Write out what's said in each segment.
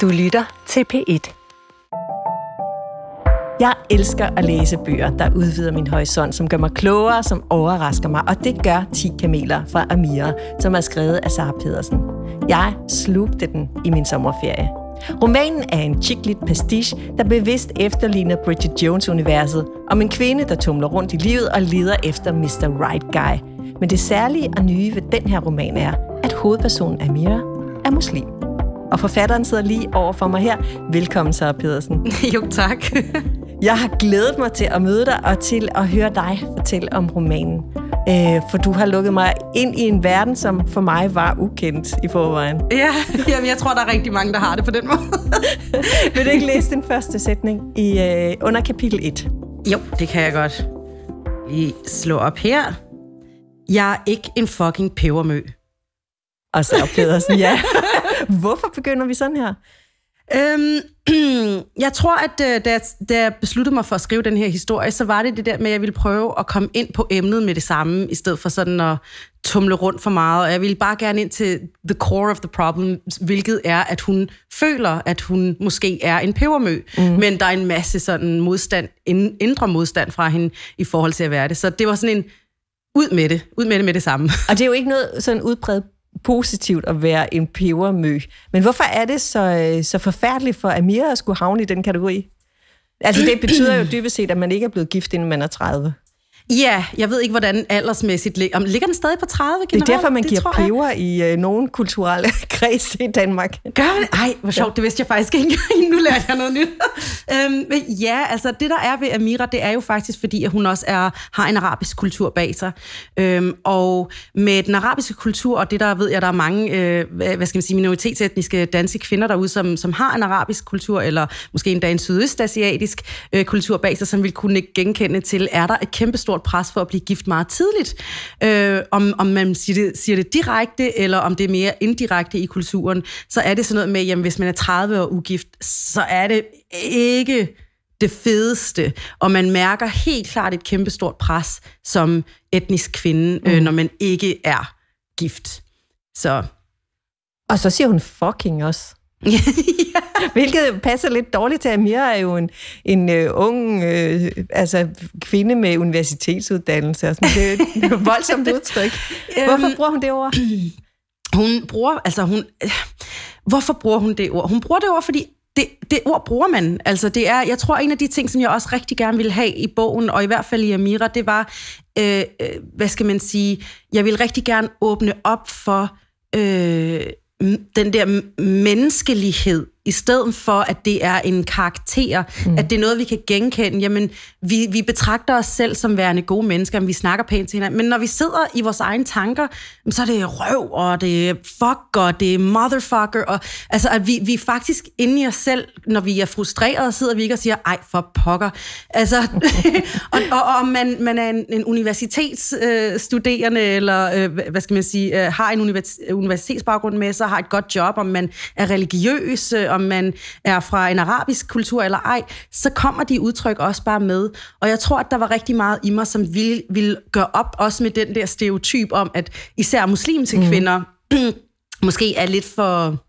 Du lytter til P1. Jeg elsker at læse bøger, der udvider min horisont, som gør mig klogere, som overrasker mig, og det gør 10 kameler fra Amira, som er skrevet af Sara Pedersen. Jeg slugte den i min sommerferie. Romanen er en chicklit pastiche, der bevidst efterligner Bridget Jones-universet, om en kvinde, der tumler rundt i livet og leder efter Mr. Right Guy. Men det særlige og nye ved den her roman er, at hovedpersonen Amira er muslim. Og forfatteren sidder lige over for mig her. Velkommen, Sara Pedersen. Jo, tak. Jeg har glædet mig til at møde dig og til at høre dig fortælle om romanen. Øh, for du har lukket mig ind i en verden, som for mig var ukendt i forvejen. Ja, jamen, jeg tror, der er rigtig mange, der har det på den måde. Vil du ikke læse den første sætning i, øh, under kapitel 1? Jo, det kan jeg godt. Lige slå op her. Jeg er ikke en fucking pebermø. Og så Pedersen, ja. Hvorfor begynder vi sådan her? Øhm, jeg tror, at øh, da jeg, da jeg besluttede mig for at skrive den her historie, så var det det der med, at jeg ville prøve at komme ind på emnet med det samme, i stedet for sådan at tumle rundt for meget. Og jeg ville bare gerne ind til the core of the problem, hvilket er, at hun føler, at hun måske er en pebermø, mm. men der er en masse sådan modstand, indre modstand fra hende i forhold til at være det. Så det var sådan en, ud med det, ud med det med det samme. Og det er jo ikke noget sådan udbredt positivt at være en pebermø. Men hvorfor er det så, øh, så forfærdeligt for Amira at skulle havne i den kategori? Altså det betyder jo dybest set, at man ikke er blevet gift, inden man er 30. Ja, jeg ved ikke, hvordan aldersmæssigt ligger. Ligger den stadig på 30 generelt? Det er derfor, man det giver peber i øh, nogle kulturelle kreds i Danmark. Gør man? Ej, hvor sjovt, ja. det vidste jeg faktisk ikke Nu lærte jeg noget nyt. øhm, men ja, altså det der er ved Amira, det er jo faktisk fordi, at hun også er, har en arabisk kultur bag sig. Øhm, og med den arabiske kultur, og det der ved jeg, der er mange, øh, hvad skal man sige, minoritetsetniske danske kvinder derude, som, som har en arabisk kultur, eller måske endda en sydøstasiatisk øh, kultur bag sig, som vil kunne genkende til, er der et kæmpestort stort pres for at blive gift meget tidligt. Øh, om, om man siger det, siger det direkte, eller om det er mere indirekte i kulturen, så er det sådan noget med, jamen hvis man er 30 år ugift, så er det ikke det fedeste, og man mærker helt klart et kæmpestort pres som etnisk kvinde, øh, mm. øh, når man ikke er gift. Så. Og så siger hun fucking også. ja. Hvilket passer lidt dårligt til, at Amira er jo en, en uh, ung uh, altså, kvinde med universitetsuddannelse. Og sådan. Det er et voldsomt udtryk. Hvorfor bruger hun det ord? Hun bruger, altså hun... Hvorfor bruger hun det ord? Hun bruger det ord, fordi det, det ord bruger man. Altså det er, jeg tror, en af de ting, som jeg også rigtig gerne ville have i bogen, og i hvert fald i Amira, det var, øh, øh, hvad skal man sige, jeg vil rigtig gerne åbne op for øh, den der menneskelighed i stedet for, at det er en karakter, mm. at det er noget, vi kan genkende. Jamen, vi, vi betragter os selv som værende gode mennesker, men vi snakker pænt til hinanden. Men når vi sidder i vores egne tanker, så er det røv, og det er fuck, og det er motherfucker. Og, altså, at vi, vi er faktisk inde i os selv, når vi er frustrerede, sidder vi ikke og siger, ej, for pokker. Altså, og, og, og man, man er en, en universitetsstuderende, øh, eller øh, hvad skal man sige, øh, har en univers, universitetsbaggrund med sig, har et godt job, om man er religiøs, øh, om man er fra en arabisk kultur eller ej, så kommer de udtryk også bare med. Og jeg tror, at der var rigtig meget i mig, som ville, ville gøre op også med den der stereotyp om, at især muslimske mm. kvinder måske er lidt for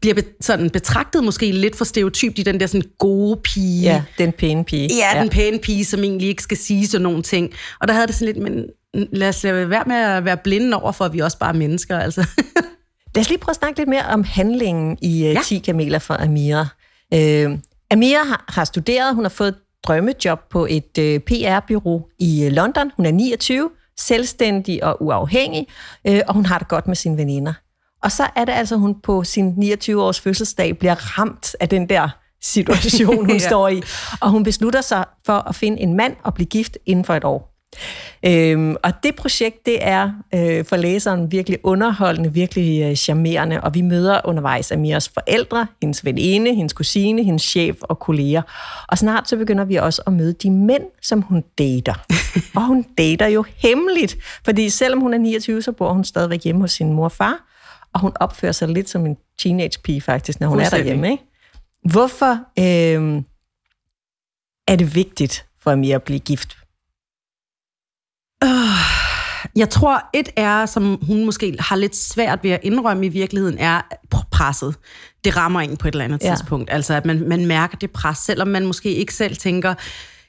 bliver be, sådan betragtet måske lidt for stereotypt i den der sådan gode pige. Ja, den pæne pige. Ja, ja, den pæne pige, som egentlig ikke skal sige sådan nogle ting. Og der havde det sådan lidt, men lad os lade være med at være blinde over for, at vi også bare er mennesker, altså. Lad os lige prøve at snakke lidt mere om handlingen i uh, ja. 10 kameler fra Amira. Uh, Amira har, har studeret, hun har fået et drømmejob på et øh, PR-byrå i uh, London. Hun er 29, selvstændig og uafhængig, uh, og hun har det godt med sine veninder. Og så er det altså, hun på sin 29-års fødselsdag bliver ramt af den der situation, hun ja. står i. Og hun beslutter sig for at finde en mand og blive gift inden for et år. Øhm, og det projekt, det er øh, for læseren virkelig underholdende, virkelig øh, charmerende, og vi møder undervejs Amiras forældre, hendes veninde, hendes kusine, hendes chef og kolleger. Og snart så begynder vi også at møde de mænd, som hun dater. og hun dater jo hemmeligt, fordi selvom hun er 29, så bor hun stadigvæk hjemme hos sin mor og far, og hun opfører sig lidt som en teenage-pige faktisk, når hun er derhjemme. Ikke? Hvorfor øh, er det vigtigt for Amira at blive gift jeg tror, et er, som hun måske har lidt svært ved at indrømme i virkeligheden, er presset. Det rammer en på et eller andet Ja. tidspunkt. Altså, at man, man mærker det pres, selvom man måske ikke selv tænker,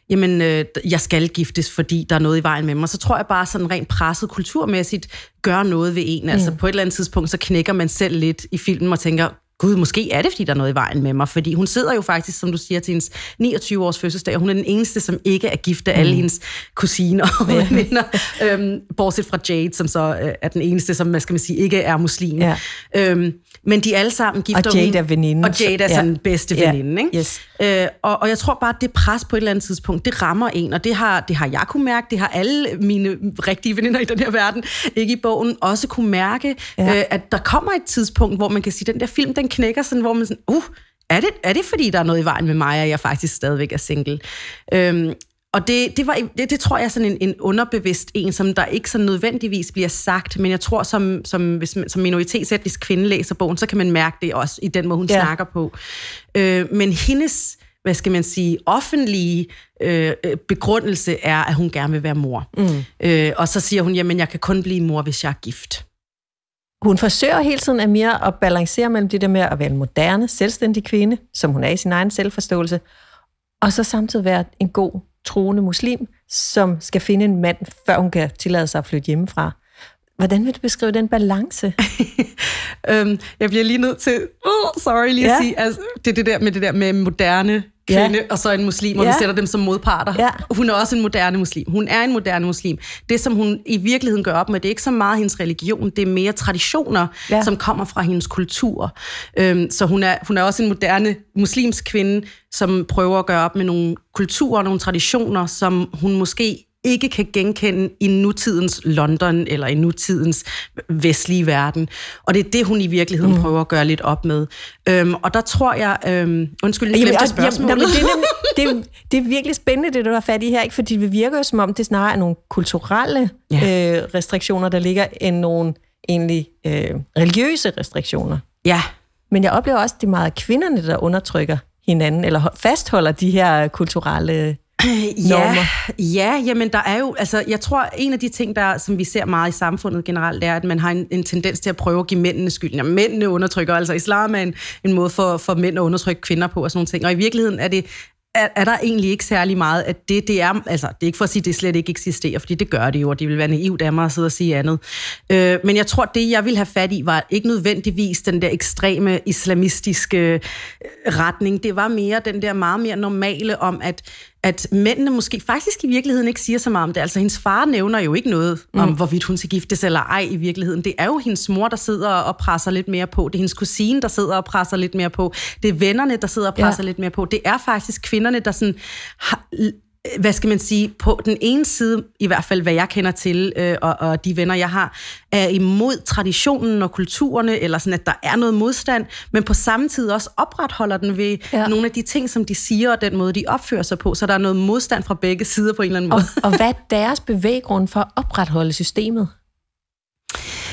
jamen, øh, jeg skal giftes, fordi der er noget i vejen med mig. Så tror jeg bare, sådan rent presset kulturmæssigt gør noget ved en. Altså, på et eller andet tidspunkt, så knækker man selv lidt i filmen og tænker, gud, måske er det, fordi der er noget i vejen med mig. Fordi hun sidder jo faktisk, som du siger, til hendes 29-års fødselsdag, og hun er den eneste, som ikke er gift af alle hendes kusiner og veninder. øhm, bortset fra Jade, som så øh, er den eneste, som, hvad skal man sige, ikke er muslim. Ja. Øhm, men de alle sammen gifter Og Jade hun- er veninden, Og Jade er sådan ja. den bedste Ja. veninde. Ikke? Yes. Øh, og, og jeg tror bare, at det pres på et eller andet tidspunkt, det rammer en, og det har, det har jeg kunne mærke, det har alle mine rigtige veninder i den her verden, ikke i bogen, også kunne mærke, Ja. ja. øh, at der kommer et tidspunkt, hvor man kan sige, at den der film, den knækker sådan, hvor man sådan, uh, er det, er det fordi, der er noget i vejen med mig, og jeg faktisk stadigvæk er single? Øhm, og det, det, var, det, det tror jeg er sådan en, en underbevidst en, som der ikke så nødvendigvis bliver sagt, men jeg tror, som, som, hvis man, som minoritetsetnisk kvinde læser bogen, så kan man mærke det også i den måde, hun Ja. ja. snakker på. Øh, men hendes, hvad skal man sige, offentlige øh, øh, begrundelse er, at hun gerne vil være mor. Mm. Øh, og så siger hun, jamen jeg kan kun blive mor, hvis jeg er gift. Hun forsøger hele tiden, Amira, at balancere mellem det der med at være en moderne, selvstændig kvinde, som hun er i sin egen selvforståelse, og så samtidig være en god, troende muslim, som skal finde en mand, før hun kan tillade sig at flytte hjemmefra. Hvordan vil du beskrive den balance? Øhm, jeg bliver lige nødt til, oh, sorry lige Ja. at sige, altså, det er det der med det der med moderne kvinde, Ja. og så en muslim, og Ja. vi sætter dem som modparter. Ja. Hun er også en moderne muslim. Hun er en moderne muslim. Det, som hun i virkeligheden gør op med, det er ikke så meget hendes religion, det er mere traditioner, Ja. som kommer fra hendes kultur. Øhm, så hun er, hun er også en moderne muslimsk kvinde, som prøver at gøre op med nogle kulturer, nogle traditioner, som hun måske ikke kan genkende i nutidens London eller i nutidens vestlige verden. Og det er det, hun i virkeligheden mm. prøver at gøre lidt op med. Øhm, og der tror jeg... Øhm, undskyld, jeg glemte spørgsmålet. jamen, det, er nemlig- det, det er virkelig spændende, det du har fat i her, ikke? fordi det virker jo som om, det snarere er nogle kulturelle Ja. øh, restriktioner, der ligger, end nogle egentlig øh, religiøse restriktioner. ja, Men jeg oplever også, at det er meget kvinderne, der undertrykker hinanden, eller ho- fastholder de her kulturelle normer. Ja, ja, jamen der er jo, altså jeg tror, en af de ting, der, som vi ser meget i samfundet generelt, er, at man har en, en tendens til at prøve at give mændene skylden. Ja, mændene undertrykker, altså islam er en, en måde for, for mænd at undertrykke kvinder på og sådan nogle ting. Og i virkeligheden er det, er, er der egentlig ikke særlig meget, at det, det er, altså det er ikke for at sige, at det slet ikke eksisterer, fordi det gør det jo, og det vil være naivt af mig at sidde og sige andet. Øh, men jeg tror, det jeg ville have fat i, var ikke nødvendigvis den der ekstreme islamistiske øh, retning. Det var mere den der meget mere normale om, at at mændene måske faktisk i virkeligheden ikke siger så meget om det. Altså, hendes far nævner jo ikke noget om, mm. hvorvidt hun skal giftes eller ej i virkeligheden. Det er jo hendes mor, der sidder og presser lidt mere på. Det er hendes kusine, der sidder og presser lidt mere på. Det er vennerne, der sidder og presser ja. lidt mere på. Det er faktisk kvinderne, der sådan har, hvad skal man sige, på den ene side, i hvert fald hvad jeg kender til, øh, og, og de venner, jeg har, er imod traditionen og kulturerne, eller sådan, at der er noget modstand, men på samme tid også opretholder den ved Ja. nogle af de ting, som de siger, og den måde, de opfører sig på, så der er noget modstand fra begge sider på en eller anden Og, måde. og hvad er deres bevæggrund for at opretholde systemet?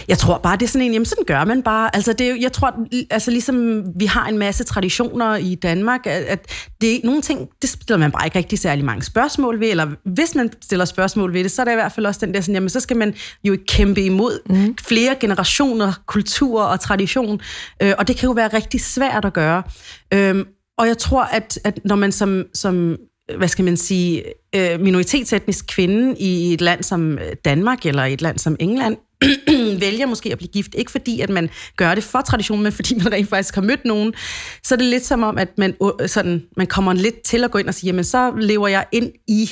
Jeg tror bare, det er sådan en, jamen sådan gør man bare. Altså, det er, jeg tror, altså ligesom vi har en masse traditioner i Danmark, at, at det, nogle ting, det stiller man bare ikke rigtig særlig mange spørgsmål ved, eller hvis man stiller spørgsmål ved det, så er der i hvert fald også den der sådan, jamen så skal man jo kæmpe imod mm. flere generationer, kultur og tradition, øh, og det kan jo være rigtig svært at gøre. Øhm, og jeg tror, at, at når man som, som hvad skal man sige, øh, minoritetsetnisk kvinde i et land som øh, Danmark eller et land som England, vælger måske at blive gift, ikke fordi, at man gør det for traditionen, men fordi man rent faktisk har mødt nogen, så er det lidt som om, at man, øh, sådan, man kommer lidt til at gå ind og sige, jamen så lever jeg ind i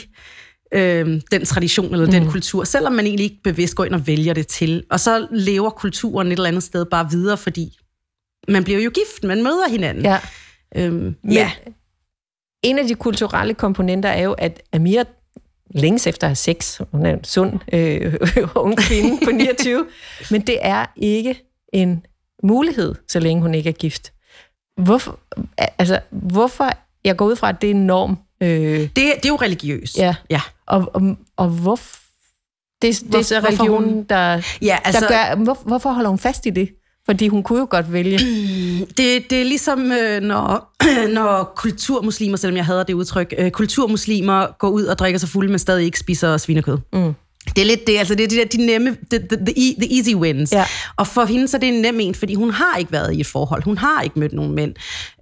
øh, den tradition eller mm. den kultur, selvom man egentlig ikke bevidst går ind og vælger det til. Og så lever kulturen et eller andet sted bare videre, fordi man bliver jo gift, man møder hinanden. Ja. Øhm, Men ja. En af de kulturelle komponenter er jo, at Amir længes efter at have sex. Hun er en sund øh, ung kvinde på 29. Men det er ikke en mulighed, så længe hun ikke er gift. Hvorfor, altså, hvorfor jeg går ud fra, at det er en norm. Øh, Det, det er jo religiøst. ja. ja. Og, og, og hvor, det, det er så hvorfor religionen, der, Ja, altså, der gør... Hvor, hvorfor holder hun fast i det? Fordi hun kunne jo godt vælge. Det, det er ligesom, øh, når, når kulturmuslimer, selvom jeg hader det udtryk, øh, kulturmuslimer går ud og drikker sig fulde, men stadig ikke spiser svinekød. Mm. Det er lidt det, altså det er de, der, de nemme, the, the, the, e, the easy wins. Ja. Og for hende så er det en nem en, fordi hun har ikke været i et forhold. Hun har ikke mødt nogen mænd.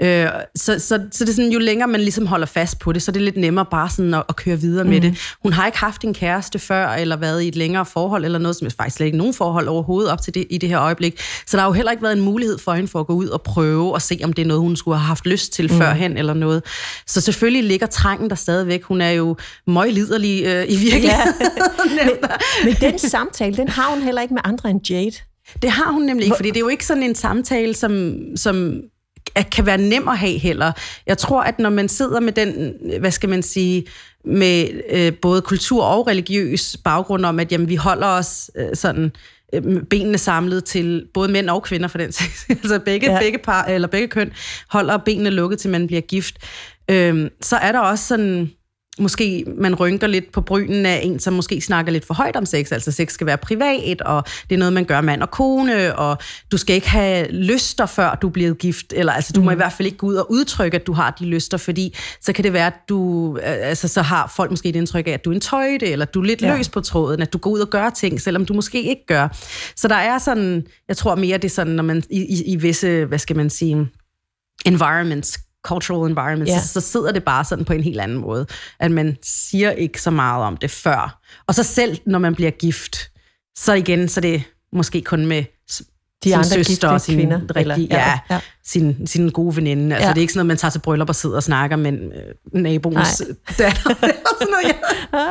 Øh, så, så, så det er sådan, jo længere man ligesom holder fast på det, så er det lidt nemmere bare sådan at, at køre videre mm. med det. Hun har ikke haft en kæreste før, eller været i et længere forhold, eller noget, som faktisk slet ikke nogen forhold overhovedet op til det i det her øjeblik. Så der har jo heller ikke været en mulighed for hende for at gå ud og prøve og se, om det er noget, hun skulle have haft lyst til mm. førhen, eller noget. Så selvfølgelig ligger trængen der stadigvæk. Hun er jo møgliderlig øh, i virkeligheden. Ja. men, den samtale, den har hun heller ikke med andre end Jade. Det har hun nemlig ikke, fordi det er jo ikke sådan en samtale, som, som kan være nem at have heller. Jeg tror, at når man sidder med den, hvad skal man sige, med øh, både kultur og religiøs baggrund om, at jamen, vi holder os øh, sådan øh, benene samlet til både mænd og kvinder for den altså begge, ja. begge, par, eller begge køn holder benene lukket til man bliver gift, øh, så er der også sådan måske man rynker lidt på brynen af en, som måske snakker lidt for højt om sex. Altså sex skal være privat, og det er noget, man gør mand og kone, og du skal ikke have lyster, før du bliver gift. Eller altså, du mm. må i hvert fald ikke gå ud og udtrykke, at du har de lyster, fordi så kan det være, at du, altså, så har folk måske et indtryk af, at du er en tøjte, eller du er lidt ja. løs på tråden, at du går ud og gør ting, selvom du måske ikke gør. Så der er sådan, jeg tror mere, det er sådan, når man i, i, i visse, hvad skal man sige, environments cultural environment, ja. så, så sidder det bare sådan på en helt anden måde, at man siger ikke så meget om det før. Og så selv når man bliver gift, så igen, så det måske kun med de sin andre søster og sin kvinder, rigtig, eller, ja, ja. Sin, sin gode veninde. Altså, ja. det er ikke sådan noget, man tager til bryllup og sidder og snakker med øh, naboens datter. sådan noget, ja.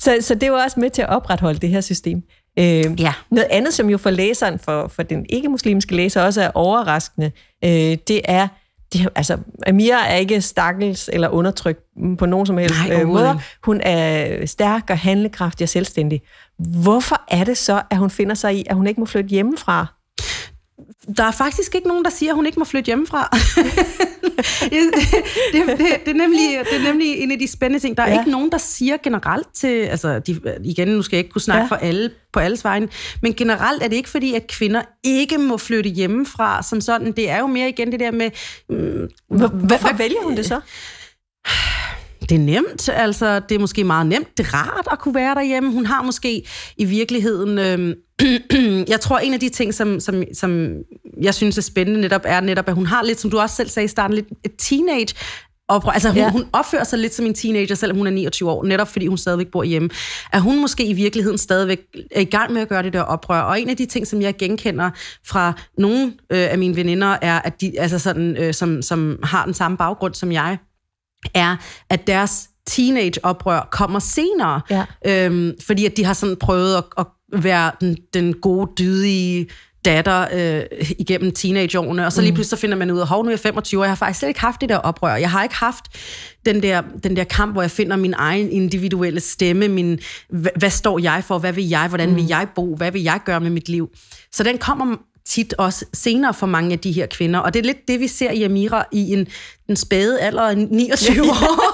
så, så det var også med til at opretholde det her system. Øh, ja. Noget andet, som jo for læseren, for, for den ikke-muslimske læser også er overraskende, øh, det er, de, altså, Amira er ikke stakkels eller undertrykt på nogen som helst Nej, øh, måde. Hun er stærk og handlekraftig og selvstændig. Hvorfor er det så, at hun finder sig i, at hun ikke må flytte hjemmefra? Der er faktisk ikke nogen, der siger, at hun ikke må flytte hjemmefra. det, det, det, er nemlig, det er nemlig en af de spændende ting. Der er ja. ikke nogen, der siger generelt til... Altså, de, igen, nu skal jeg ikke kunne snakke ja. for alle på alles vegne, men generelt er det ikke fordi, at kvinder ikke må flytte hjemmefra som sådan. Det er jo mere igen det der med... Mm, Hvorfor vælger hun det så? Det er nemt, altså det er måske meget nemt, det er rart at kunne være derhjemme. Hun har måske i virkeligheden, øh, jeg tror en af de ting, som, som, som jeg synes er spændende netop, er netop, at hun har lidt, som du også selv sagde i starten, lidt et teenage oprør. Altså hun, ja. hun opfører sig lidt som en teenager, selvom hun er 29 år, netop fordi hun stadigvæk bor hjemme. At hun måske i virkeligheden stadigvæk er i gang med at gøre det der oprør. Og en af de ting, som jeg genkender fra nogle øh, af mine veninder, er, at de, altså sådan, øh, som, som har den samme baggrund som jeg, er, at deres teenage-oprør kommer senere. Ja. Øhm, fordi at de har sådan prøvet at, at være den, den gode, dydige datter øh, igennem teenageårene, og så lige mm. pludselig så finder man ud af, hov, nu er jeg 25, og jeg har faktisk slet ikke haft det der oprør. Jeg har ikke haft den der, den der kamp, hvor jeg finder min egen individuelle stemme, min, hvad, hvad står jeg for, hvad vil jeg, hvordan mm. vil jeg bo, hvad vil jeg gøre med mit liv. Så den kommer tit også senere for mange af de her kvinder. Og det er lidt det, vi ser i Amira i en, den spæde alder af 29 år.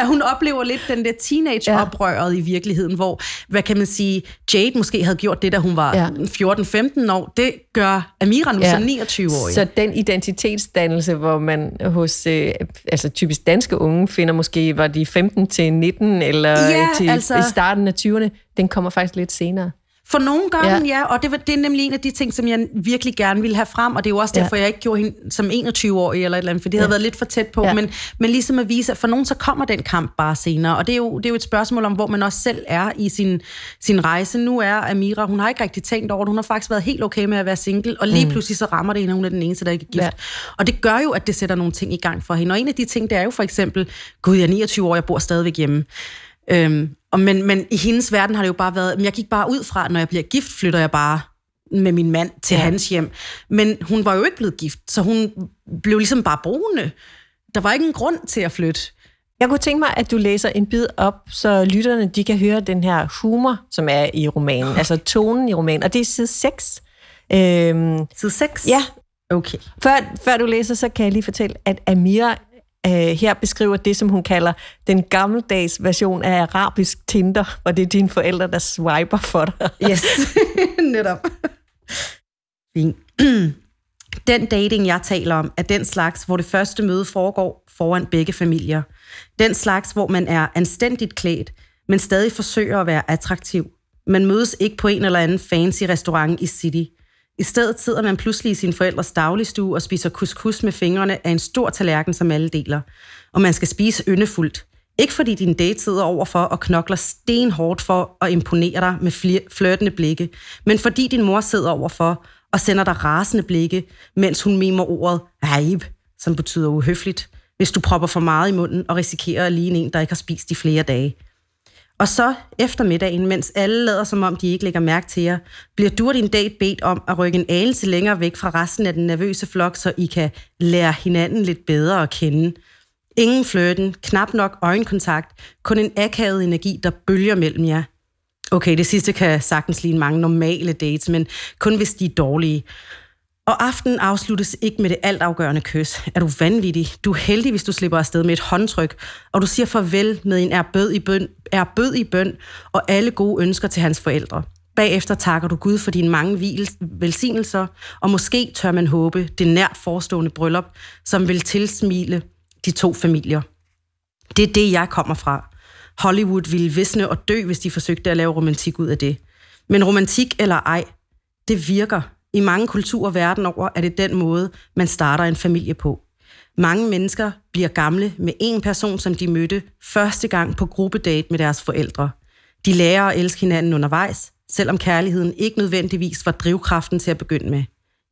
at hun oplever lidt den der teenage-oprøret ja. i virkeligheden, hvor, hvad kan man sige, Jade måske havde gjort det, da hun var ja. 14-15 år. Det gør Amira nu ja. som 29-årig. Så den identitetsdannelse, hvor man hos øh, altså typisk danske unge finder måske, var de 15 til 19, eller ja, til, altså, i starten af 20'erne, den kommer faktisk lidt senere. For nogle gange, ja. ja og det, det er nemlig en af de ting, som jeg virkelig gerne ville have frem, og det er jo også derfor, ja. jeg ikke gjorde hende som 21-årig eller et eller andet, for det ja. havde været lidt for tæt på, ja. men, men ligesom at vise, at for nogen så kommer den kamp bare senere, og det er jo, det er jo et spørgsmål om, hvor man også selv er i sin, sin rejse. Nu er Amira, hun har ikke rigtig tænkt over det, hun har faktisk været helt okay med at være single, og lige mm. pludselig så rammer det hende, hun er den eneste, der ikke er gift. Ja. Og det gør jo, at det sætter nogle ting i gang for hende, og en af de ting, det er jo for eksempel, gud, jeg er 29 år, jeg bor stadigvæk hjemme. Øhm, og men, men i hendes verden har det jo bare været, jeg gik bare ud fra, at når jeg bliver gift, flytter jeg bare med min mand til ja. hans hjem. Men hun var jo ikke blevet gift, så hun blev ligesom bare boende. Der var ikke en grund til at flytte. Jeg kunne tænke mig, at du læser en bid op, så lytterne de kan høre den her humor, som er i romanen, altså tonen i romanen, og det er side 6. Øhm, side 6? Ja. Okay. Før, før du læser, så kan jeg lige fortælle, at Amira øh, her beskriver det, som hun kalder den gammeldags version af arabisk Tinder, hvor det er dine forældre, der swiper for dig. Yes, netop. Fint. Den dating, jeg taler om, er den slags, hvor det første møde foregår foran begge familier. Den slags, hvor man er anstændigt klædt, men stadig forsøger at være attraktiv. Man mødes ikke på en eller anden fancy restaurant i City. I stedet sidder man pludselig i sin forældres dagligstue og spiser couscous med fingrene af en stor tallerken, som alle deler. Og man skal spise yndefuldt. Ikke fordi din date sidder overfor og knokler stenhårdt for at imponere dig med flirtende blikke, men fordi din mor sidder overfor og sender dig rasende blikke, mens hun mimer ordet aib, som betyder uhøfligt, hvis du propper for meget i munden og risikerer at ligne en, der ikke har spist i flere dage. Og så eftermiddagen, mens alle lader som om, de ikke lægger mærke til jer, bliver du og din date bedt om at rykke en anelse længere væk fra resten af den nervøse flok, så I kan lære hinanden lidt bedre at kende. Ingen flirten, knap nok øjenkontakt, kun en akavet energi, der bølger mellem jer. Okay, det sidste kan sagtens ligne mange normale dates, men kun hvis de er dårlige. Og aftenen afsluttes ikke med det altafgørende kys. Er du vanvittig? Du er heldig, hvis du slipper afsted med et håndtryk, og du siger farvel med en erbød i bøn, erbød i bøn og alle gode ønsker til hans forældre. Bagefter takker du Gud for dine mange velsignelser, og måske tør man håbe det nært forestående bryllup, som vil tilsmile de to familier. Det er det, jeg kommer fra. Hollywood ville visne og dø, hvis de forsøgte at lave romantik ud af det. Men romantik eller ej, det virker. I mange kulturer verden over er det den måde, man starter en familie på. Mange mennesker bliver gamle med en person, som de mødte første gang på gruppedate med deres forældre. De lærer at elske hinanden undervejs, selvom kærligheden ikke nødvendigvis var drivkraften til at begynde med.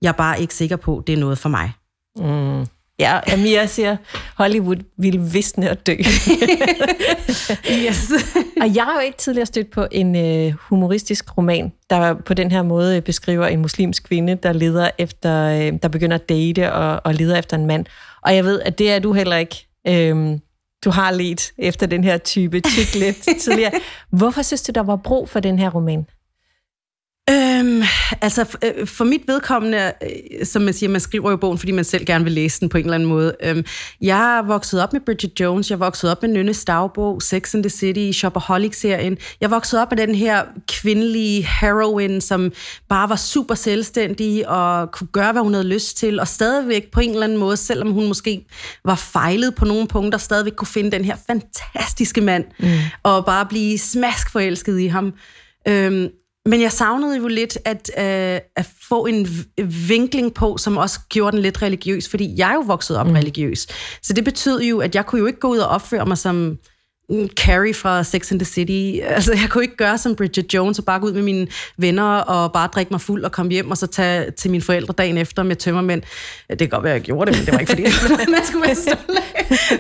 Jeg er bare ikke sikker på, at det er noget for mig. Mm. Ja, Amira siger, Hollywood ville visne og dø. yes. og jeg har jo ikke tidligere stødt på en øh, humoristisk roman, der på den her måde beskriver en muslimsk kvinde, der leder efter, øh, der begynder at date og, og leder efter en mand. Og jeg ved, at det er du heller ikke. Øhm, du har let efter den her type chick tidligere. Hvorfor synes du, der var brug for den her roman? Øhm, altså, for, øh, for mit vedkommende, øh, som man siger, man skriver jo bogen, fordi man selv gerne vil læse den på en eller anden måde. Øhm, jeg er vokset op med Bridget Jones, jeg er vokset op med Nynnes dagbog, Sex and the City, Shopaholic-serien. Jeg er vokset op med den her kvindelige heroine, som bare var super selvstændig og kunne gøre, hvad hun havde lyst til, og stadigvæk på en eller anden måde, selvom hun måske var fejlet på nogle punkter, stadigvæk kunne finde den her fantastiske mand, mm. og bare blive smask forelsket i ham. Øhm, men jeg savnede jo lidt at, øh, at få en vinkling på, som også gjorde den lidt religiøs, fordi jeg er jo vokset op mm. religiøs. Så det betød jo, at jeg kunne jo ikke gå ud og opføre mig som Carrie fra Sex and the City. Altså, jeg kunne ikke gøre som Bridget Jones og bare gå ud med mine venner og bare drikke mig fuld og komme hjem og så tage til mine forældre dagen efter med tømmermænd. Det kan godt være, at jeg gjorde det, men det var ikke fordi, man skulle være stolt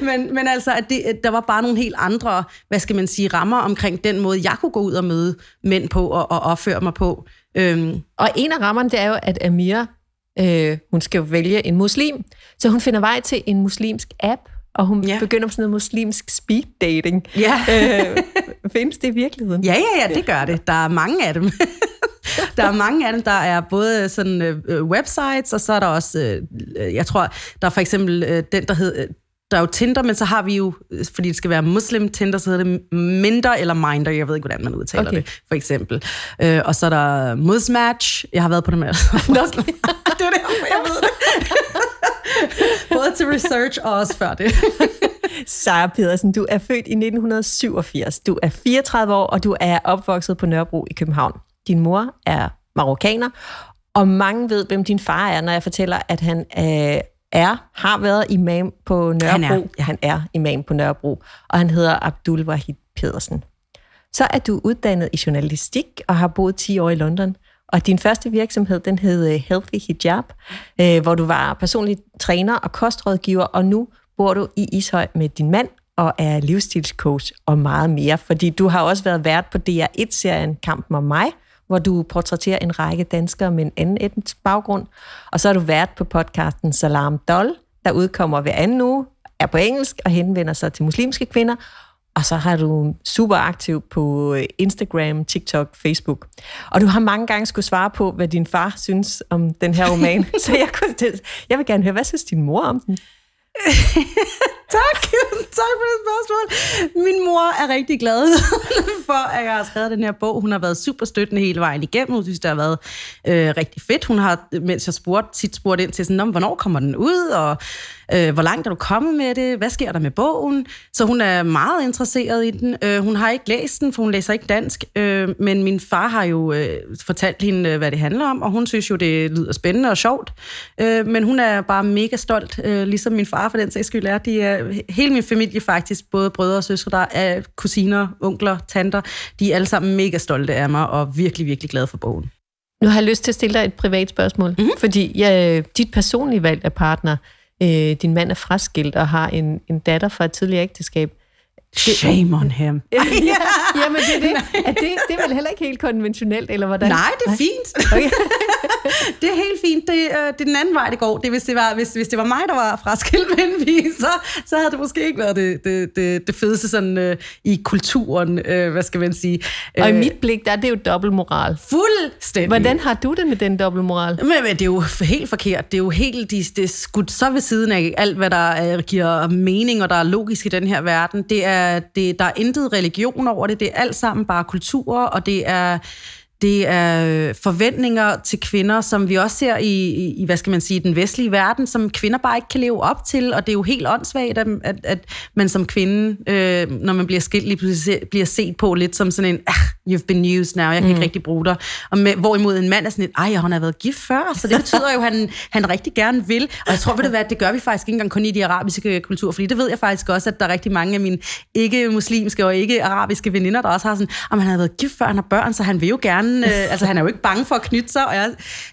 men, men altså, at det, der var bare nogle helt andre, hvad skal man sige, rammer omkring den måde, jeg kunne gå ud og møde mænd på og, og opføre mig på. Øhm. Og en af rammerne, det er jo, at Amira, øh, hun skal jo vælge en muslim, så hun finder vej til en muslimsk app, og hun ja. begynder på sådan noget muslimsk speed dating. Ja. øh, findes det i virkeligheden? Ja, ja, ja, det gør det. Der er mange af dem. der er mange af dem, der er både sådan øh, websites, og så er der også, øh, jeg tror, der er for eksempel øh, den, der hedder, der er jo Tinder, men så har vi jo, fordi det skal være muslim Tinder, så hedder det Minder eller Minder, jeg ved ikke, hvordan man udtaler okay. det, for eksempel. Øh, og så er der Musmatch, jeg har været på det med. Okay. det er det, jeg ved det. Til research og også før det. Sara Pedersen, du er født i 1987. Du er 34 år, og du er opvokset på Nørrebro i København. Din mor er marokkaner, og mange ved, hvem din far er, når jeg fortæller, at han øh, er, har været imam på Nørrebro. Han er, ja. han er imam på Nørrebro, og han hedder Abdul Wahid Pedersen. Så er du uddannet i journalistik og har boet 10 år i London. Og din første virksomhed, den hed øh, Healthy Hijab, øh, hvor du var personlig træner og kostrådgiver, og nu bor du i Ishøj med din mand og er livsstilscoach og meget mere. Fordi du har også været vært på DR1-serien Kampen om mig, hvor du portrætterer en række danskere med en anden etnisk baggrund. Og så har du været på podcasten Salam Dol, der udkommer hver anden uge, er på engelsk og henvender sig til muslimske kvinder. Og så har du super aktiv på øh, Instagram, TikTok, Facebook. Og du har mange gange skulle svare på, hvad din far synes om den her roman. så jeg, kunne, jeg vil gerne høre, hvad synes din mor om den? tak. tak for det spørgsmål. Min mor er rigtig glad for, at jeg har skrevet den her bog. Hun har været super støttende hele vejen igennem. Hun synes, det har været øh, rigtig fedt. Hun har, mens jeg spurgte, tit spurgt ind til, sådan, hvornår kommer den ud, og øh, hvor langt er du kommet med det? Hvad sker der med bogen? Så hun er meget interesseret i den. Øh, hun har ikke læst den, for hun læser ikke dansk, øh, men min far har jo øh, fortalt hende, øh, hvad det handler om, og hun synes jo, det lyder spændende og sjovt. Øh, men hun er bare mega stolt, øh, ligesom min far for den sags skyld er. De er hele min familie faktisk, både brødre og søstre, der er kusiner, onkler, tanter, de er alle sammen mega stolte af mig og virkelig, virkelig glade for bogen. Nu har jeg lyst til at stille dig et privat spørgsmål, mm-hmm. fordi ja, dit personlige valg af partner, øh, din mand er fraskilt og har en, en datter fra et tidligere ægteskab. Shame on him. ja, jamen det er det. Er det. Det er vel heller ikke helt konventionelt, eller hvordan? Nej, det er fint. Okay. det er helt fint. Det, øh, det er den anden vej, det går. Det, hvis, det var, hvis, hvis det var mig, der var fraskilt med en pige, så, så havde det måske ikke været det, det, det, det fedeste sådan, øh, i kulturen, øh, hvad skal man sige. Og i mit blik, der er det jo dobbeltmoral. Fuldstændig. Hvordan har du det med den dobbeltmoral? Men, men det er jo helt forkert. Det er jo helt det, det er skudt så ved siden af alt, hvad der giver mening, og der er logisk i den her verden. Det er, det, der er intet religion over det. Det er alt sammen bare kultur, og det er det er forventninger til kvinder, som vi også ser i, i, hvad skal man sige, den vestlige verden, som kvinder bare ikke kan leve op til, og det er jo helt åndssvagt, at, at, at man som kvinde, øh, når man bliver skilt, lige pludselig bliver set på lidt som sådan en, ah, you've been used now, jeg kan mm. ikke rigtig bruge dig. Og med, hvorimod en mand er sådan et, ej, han har været gift før, så det betyder jo, at han, han rigtig gerne vil. Og jeg tror, ved du hvad, det gør vi faktisk ikke engang kun i de arabiske kulturer, fordi det ved jeg faktisk også, at der er rigtig mange af mine ikke-muslimske og ikke-arabiske veninder, der også har sådan, om han har været gift før, han har børn, så han vil jo gerne gerne, øh, altså han er jo ikke bange for at knytte sig, og jeg,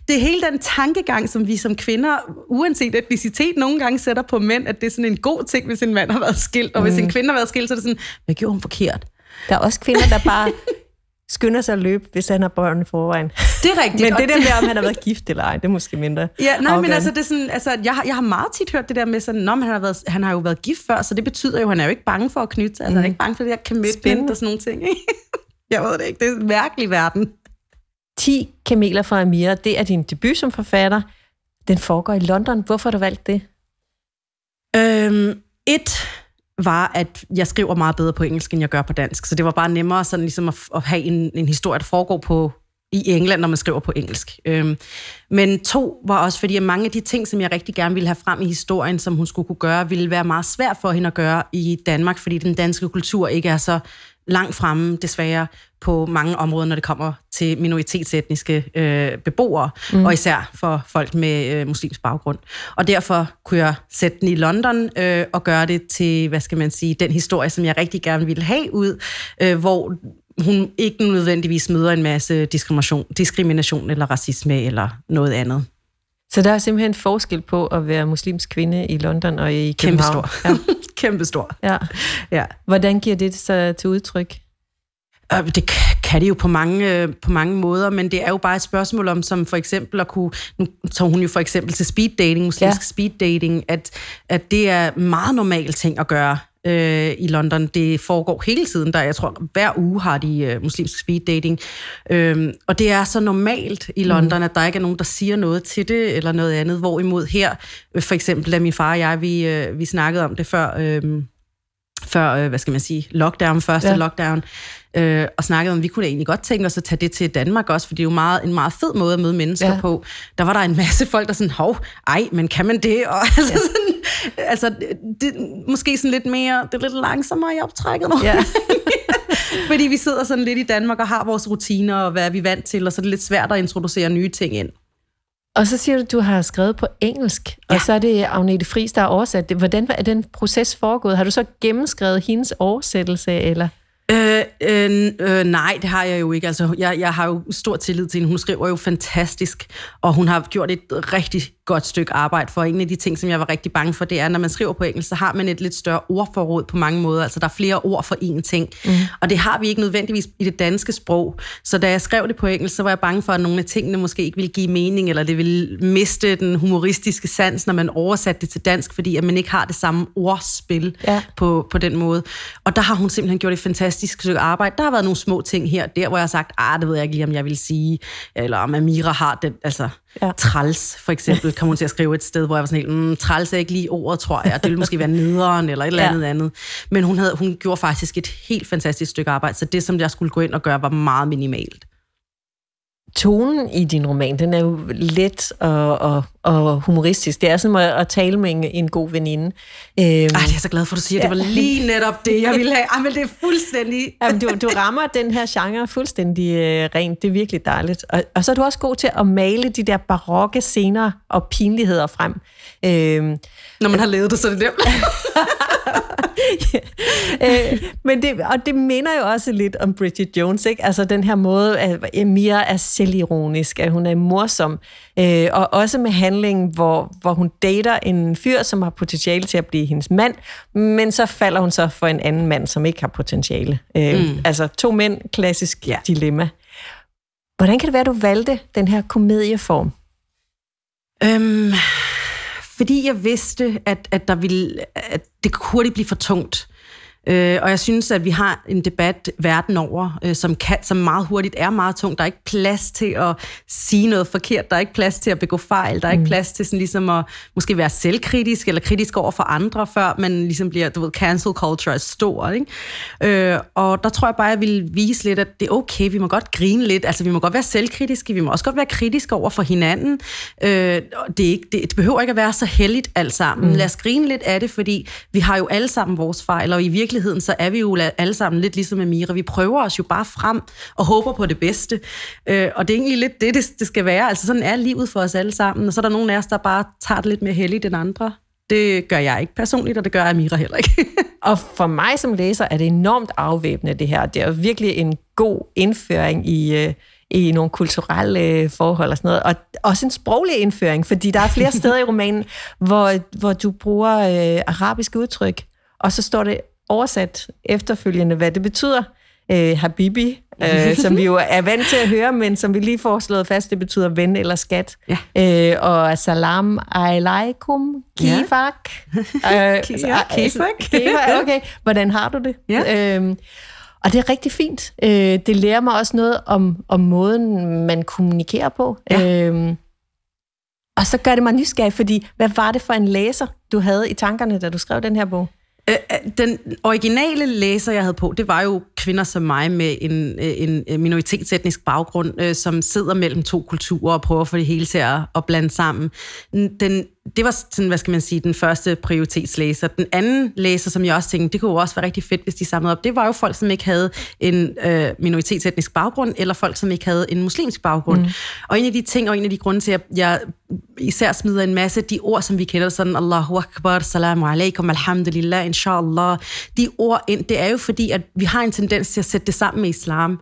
det er hele den tankegang, som vi som kvinder, uanset etnicitet, nogle gange sætter på mænd, at det er sådan en god ting, hvis en mand har været skilt, og mm. hvis en mm. kvinde har været skilt, så er det sådan, hvad gjorde hun forkert? Der er også kvinder, der bare skynder sig at løbe, hvis han har børn i forvejen. Det er rigtigt. men det der med, om han har været gift eller ej, det er måske mindre Ja, nej, afgørende. men altså, det er sådan, altså jeg, har, jeg har meget tit hørt det der med sådan, Nå, han, har været, han har jo været gift før, så det betyder jo, at han er jo ikke bange for at knytte sig. Altså, mm. han er ikke bange for det der commitment Spændende. og sådan nogle ting. jeg ved det ikke, det er en mærkelig verden. 10 kameler fra Amira, det er din debut som forfatter. Den foregår i London. Hvorfor har du valgt det? Øhm, et var, at jeg skriver meget bedre på engelsk, end jeg gør på dansk. Så det var bare nemmere sådan ligesom at, at have en, en historie, der foregår på, i England, når man skriver på engelsk. Øhm, men to var også, fordi at mange af de ting, som jeg rigtig gerne ville have frem i historien, som hun skulle kunne gøre, ville være meget svært for hende at gøre i Danmark, fordi den danske kultur ikke er så langt fremme, desværre, på mange områder, når det kommer til minoritetsetniske øh, beboere, mm. og især for folk med øh, muslims baggrund. Og derfor kunne jeg sætte den i London øh, og gøre det til, hvad skal man sige, den historie, som jeg rigtig gerne ville have ud, øh, hvor hun ikke nødvendigvis møder en masse diskrimination, diskrimination eller racisme eller noget andet. Så der er simpelthen forskel på at være muslimsk kvinde i London og i København? Kæmpestor. Ja. Kæmpestor. Ja. ja. Hvordan giver det sig til udtryk? Øh, det kan det jo på mange, øh, på mange måder, men det er jo bare et spørgsmål om, som for eksempel at kunne, nu tager hun jo for eksempel til speed dating, muslimsk ja. speed dating, at, at det er meget normal ting at gøre øh, i London. Det foregår hele tiden. Der, jeg tror, hver uge har de øh, muslimsk speed dating. Øh, og det er så normalt i London, mm. at der ikke er nogen, der siger noget til det, eller noget andet. Hvorimod her, øh, for eksempel, da min far og jeg, vi, øh, vi snakkede om det før... Øh, før, øh, hvad skal man sige, lockdown, første ja. lockdown, øh, og snakkede om, at vi kunne egentlig godt tænke os at tage det til Danmark også, for det er jo meget, en meget fed måde at møde mennesker ja. på. Der var der en masse folk, der sådan, hov, ej, men kan man det? Og altså, ja. sådan, altså det, måske sådan lidt mere, det er lidt langsommere i optrækket nu. Ja. Fordi vi sidder sådan lidt i Danmark og har vores rutiner, og hvad er vi vant til, og så er det lidt svært at introducere nye ting ind. Og så siger du, at du har skrevet på engelsk, ja. og så er det Agnete Friis, der har oversat det. Hvordan er den proces foregået? Har du så gennemskrevet hendes oversættelse, eller? Øh, øh, øh, nej, det har jeg jo ikke. Altså, jeg, jeg har jo stor tillid til hende. Hun skriver jo fantastisk, og hun har gjort et rigtig godt stykke arbejde for. En af de ting, som jeg var rigtig bange for, det er, når man skriver på engelsk, så har man et lidt større ordforråd på mange måder. Altså, der er flere ord for én ting. Mm. Og det har vi ikke nødvendigvis i det danske sprog. Så da jeg skrev det på engelsk, så var jeg bange for, at nogle af tingene måske ikke ville give mening, eller det ville miste den humoristiske sans, når man oversatte det til dansk, fordi at man ikke har det samme ordspil ja. på, på den måde. Og der har hun simpelthen gjort et fantastisk stykke arbejde. Der har været nogle små ting her der, hvor jeg har sagt, ah, det ved jeg ikke lige, om jeg vil sige, eller om Amira har den, altså Ja. Træls, for eksempel, kom hun til at skrive et sted, hvor jeg var sådan helt, mm, træls er ikke lige ordet, tror jeg. Det ville måske være nederen eller et eller andet ja. andet. Men hun, havde, hun gjorde faktisk et helt fantastisk stykke arbejde, så det, som jeg skulle gå ind og gøre, var meget minimalt tonen i din roman, den er jo let og, og, og humoristisk. Det er som at, at tale med en, en god veninde. Øhm, Ej, det er jeg så glad for, at du siger. Det var lige netop det, jeg ville have. Ej, men det er fuldstændig... Jamen, du, du rammer den her genre fuldstændig øh, rent. Det er virkelig dejligt. Og, og så er du også god til at male de der barokke scener og pinligheder frem. Øhm, Når man har levet det, så er det nemt. ja. øh, men det, og det minder jo også lidt om Bridget Jones, ikke? Altså den her måde, at Mia er selvironisk, at hun er morsom, øh, og også med handlingen, hvor, hvor hun dater en fyr, som har potentiale til at blive hendes mand, men så falder hun så for en anden mand, som ikke har potentiale. Øh, mm. Altså to mænd, klassisk ja. dilemma. Hvordan kan det være, at du valgte den her komedieform? Øhm, fordi jeg vidste, at, at, der ville, at det kunne hurtigt blive for tungt. Øh, og jeg synes, at vi har en debat verden over, øh, som, kan, som meget hurtigt er meget tung. Der er ikke plads til at sige noget forkert. Der er ikke plads til at begå fejl. Der er mm. ikke plads til sådan ligesom at måske være selvkritisk eller kritisk over for andre, før man ligesom bliver, du ved, cancel culture er stor. Ikke? Øh, og der tror jeg bare, at jeg vil vise lidt, at det er okay. Vi må godt grine lidt. Altså, vi må godt være selvkritiske. Vi må også godt være kritiske over for hinanden. Øh, det, er ikke, det, det behøver ikke at være så heldigt alt sammen. Mm. Lad os grine lidt af det, fordi vi har jo alle sammen vores fejl, og i virkeligheden virkeligheden, så er vi jo alle sammen lidt ligesom Amira. Vi prøver os jo bare frem og håber på det bedste. Øh, og det er egentlig lidt det, det, det skal være. Altså sådan er livet for os alle sammen. Og så er der nogen af os, der bare tager det lidt mere heldigt end andre. Det gør jeg ikke personligt, og det gør Amira heller ikke. og for mig som læser er det enormt afvæbnende, det her. Det er virkelig en god indføring i, øh, i nogle kulturelle øh, forhold og sådan noget. Og også en sproglig indføring, fordi der er flere steder i romanen, hvor, hvor du bruger øh, arabiske udtryk, og så står det oversat efterfølgende, hvad det betyder. Øh, Habibi, øh, som vi jo er vant til at høre, men som vi lige får slået fast, det betyder ven eller skat. Ja. Øh, og salam alaikum, kifak. Ja. øh, ja, kifak. okay, hvordan har du det? Ja. Øh, og det er rigtig fint. Øh, det lærer mig også noget om, om måden, man kommunikerer på. Ja. Øh, og så gør det mig nysgerrig, fordi hvad var det for en læser, du havde i tankerne, da du skrev den her bog? Øh, øh, den originale læser, jeg havde på, det var jo kvinder som mig med en, øh, en øh, minoritetsetnisk baggrund, som sidder mellem to kulturer og prøver at få det hele til at, at blande sammen. Den det var sådan, hvad skal man sige, den første prioritetslæser. Den anden læser, som jeg også tænkte, det kunne jo også være rigtig fedt, hvis de samlede op, det var jo folk, som ikke havde en øh, minoritetsetnisk baggrund, eller folk, som ikke havde en muslimsk baggrund. Mm. Og en af de ting, og en af de grunde til, at jeg især smider en masse de ord, som vi kender, sådan Allahu Akbar, Salamu alaikum, Alhamdulillah, Inshallah, de ord ind, det er jo fordi, at vi har en tendens til at sætte det sammen med islam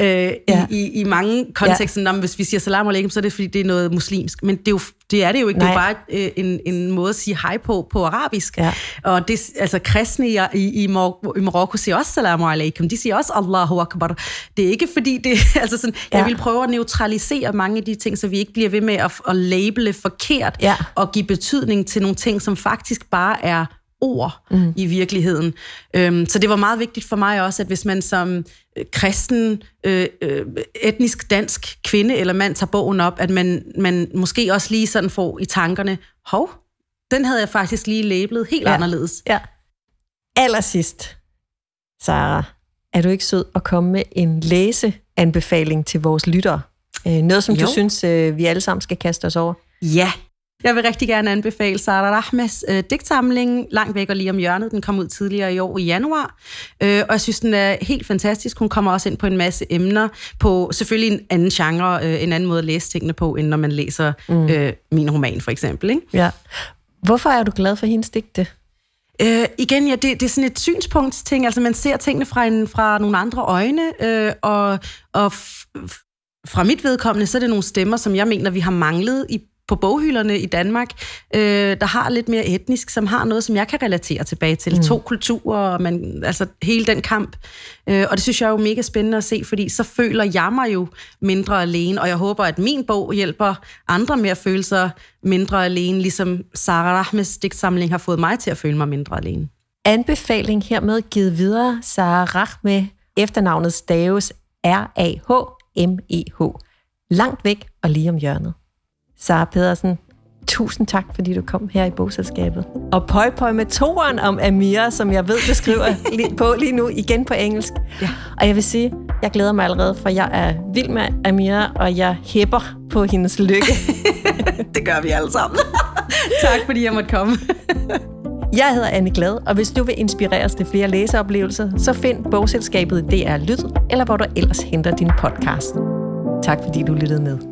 øh, ja. i, i, i mange kontekster. Ja. hvis vi siger salam alaikum, så er det fordi, det er noget muslimsk. Men det er, jo, det, er det jo ikke. Nej. Det er bare øh, en, en måde at sige hej på på arabisk. Ja. Og det, altså, kristne i, i, i, Mar- i Marokko siger også salam alaikum. De siger også Allahu Akbar. Det er ikke fordi, det altså sådan, ja. jeg vil prøve at neutralisere mange af de ting, så vi ikke bliver ved med at, at labele forkert ja. og give betydning til nogle ting, som faktisk bare er ord mm. i virkeligheden. Øhm, så det var meget vigtigt for mig også, at hvis man som kristen, øh, øh, etnisk dansk kvinde eller mand tager bogen op, at man, man måske også lige sådan får i tankerne, hov, den havde jeg faktisk lige labelet helt ja. anderledes. Ja. Allersidst, Sara, er du ikke sød at komme med en læseanbefaling til vores lyttere? Øh, noget, som jo. du synes, øh, vi alle sammen skal kaste os over? Ja, jeg vil rigtig gerne anbefale Sara Rahmes øh, digtsamling, Langt væk og lige om hjørnet. Den kom ud tidligere i år i januar, øh, og jeg synes, den er helt fantastisk. Hun kommer også ind på en masse emner, på selvfølgelig en anden genre, øh, en anden måde at læse tingene på, end når man læser mm. øh, min roman, for eksempel. Ikke? Ja. Hvorfor er du glad for hendes digte? Øh, igen, ja, det, det er sådan et synspunktsting. Altså, man ser tingene fra, en, fra nogle andre øjne, øh, og, og fra mit vedkommende, så er det nogle stemmer, som jeg mener, vi har manglet i på boghylderne i Danmark, øh, der har lidt mere etnisk, som har noget, som jeg kan relatere tilbage til. Mm. To kulturer, man, altså hele den kamp. Øh, og det synes jeg er jo mega spændende at se, fordi så føler jeg mig jo mindre alene, og jeg håber, at min bog hjælper andre med at føle sig mindre alene, ligesom Sara Rahmes digtsamling har fået mig til at føle mig mindre alene. Anbefaling hermed givet videre, Sara Rahme, efternavnet staves R-A-H-M-E-H. Langt væk og lige om hjørnet. Sara Pedersen, tusind tak, fordi du kom her i bogselskabet. Og pøj pøj med toren om Amira, som jeg ved, du skriver på lige nu, igen på engelsk. Ja. Og jeg vil sige, jeg glæder mig allerede, for jeg er vild med Amira, og jeg hæpper på hendes lykke. det gør vi alle sammen. tak, fordi jeg måtte komme. Jeg hedder Anne Glad, og hvis du vil inspireres til flere læseoplevelser, så find bogselskabet DR Lyd, eller hvor du ellers henter din podcast. Tak fordi du lyttede med.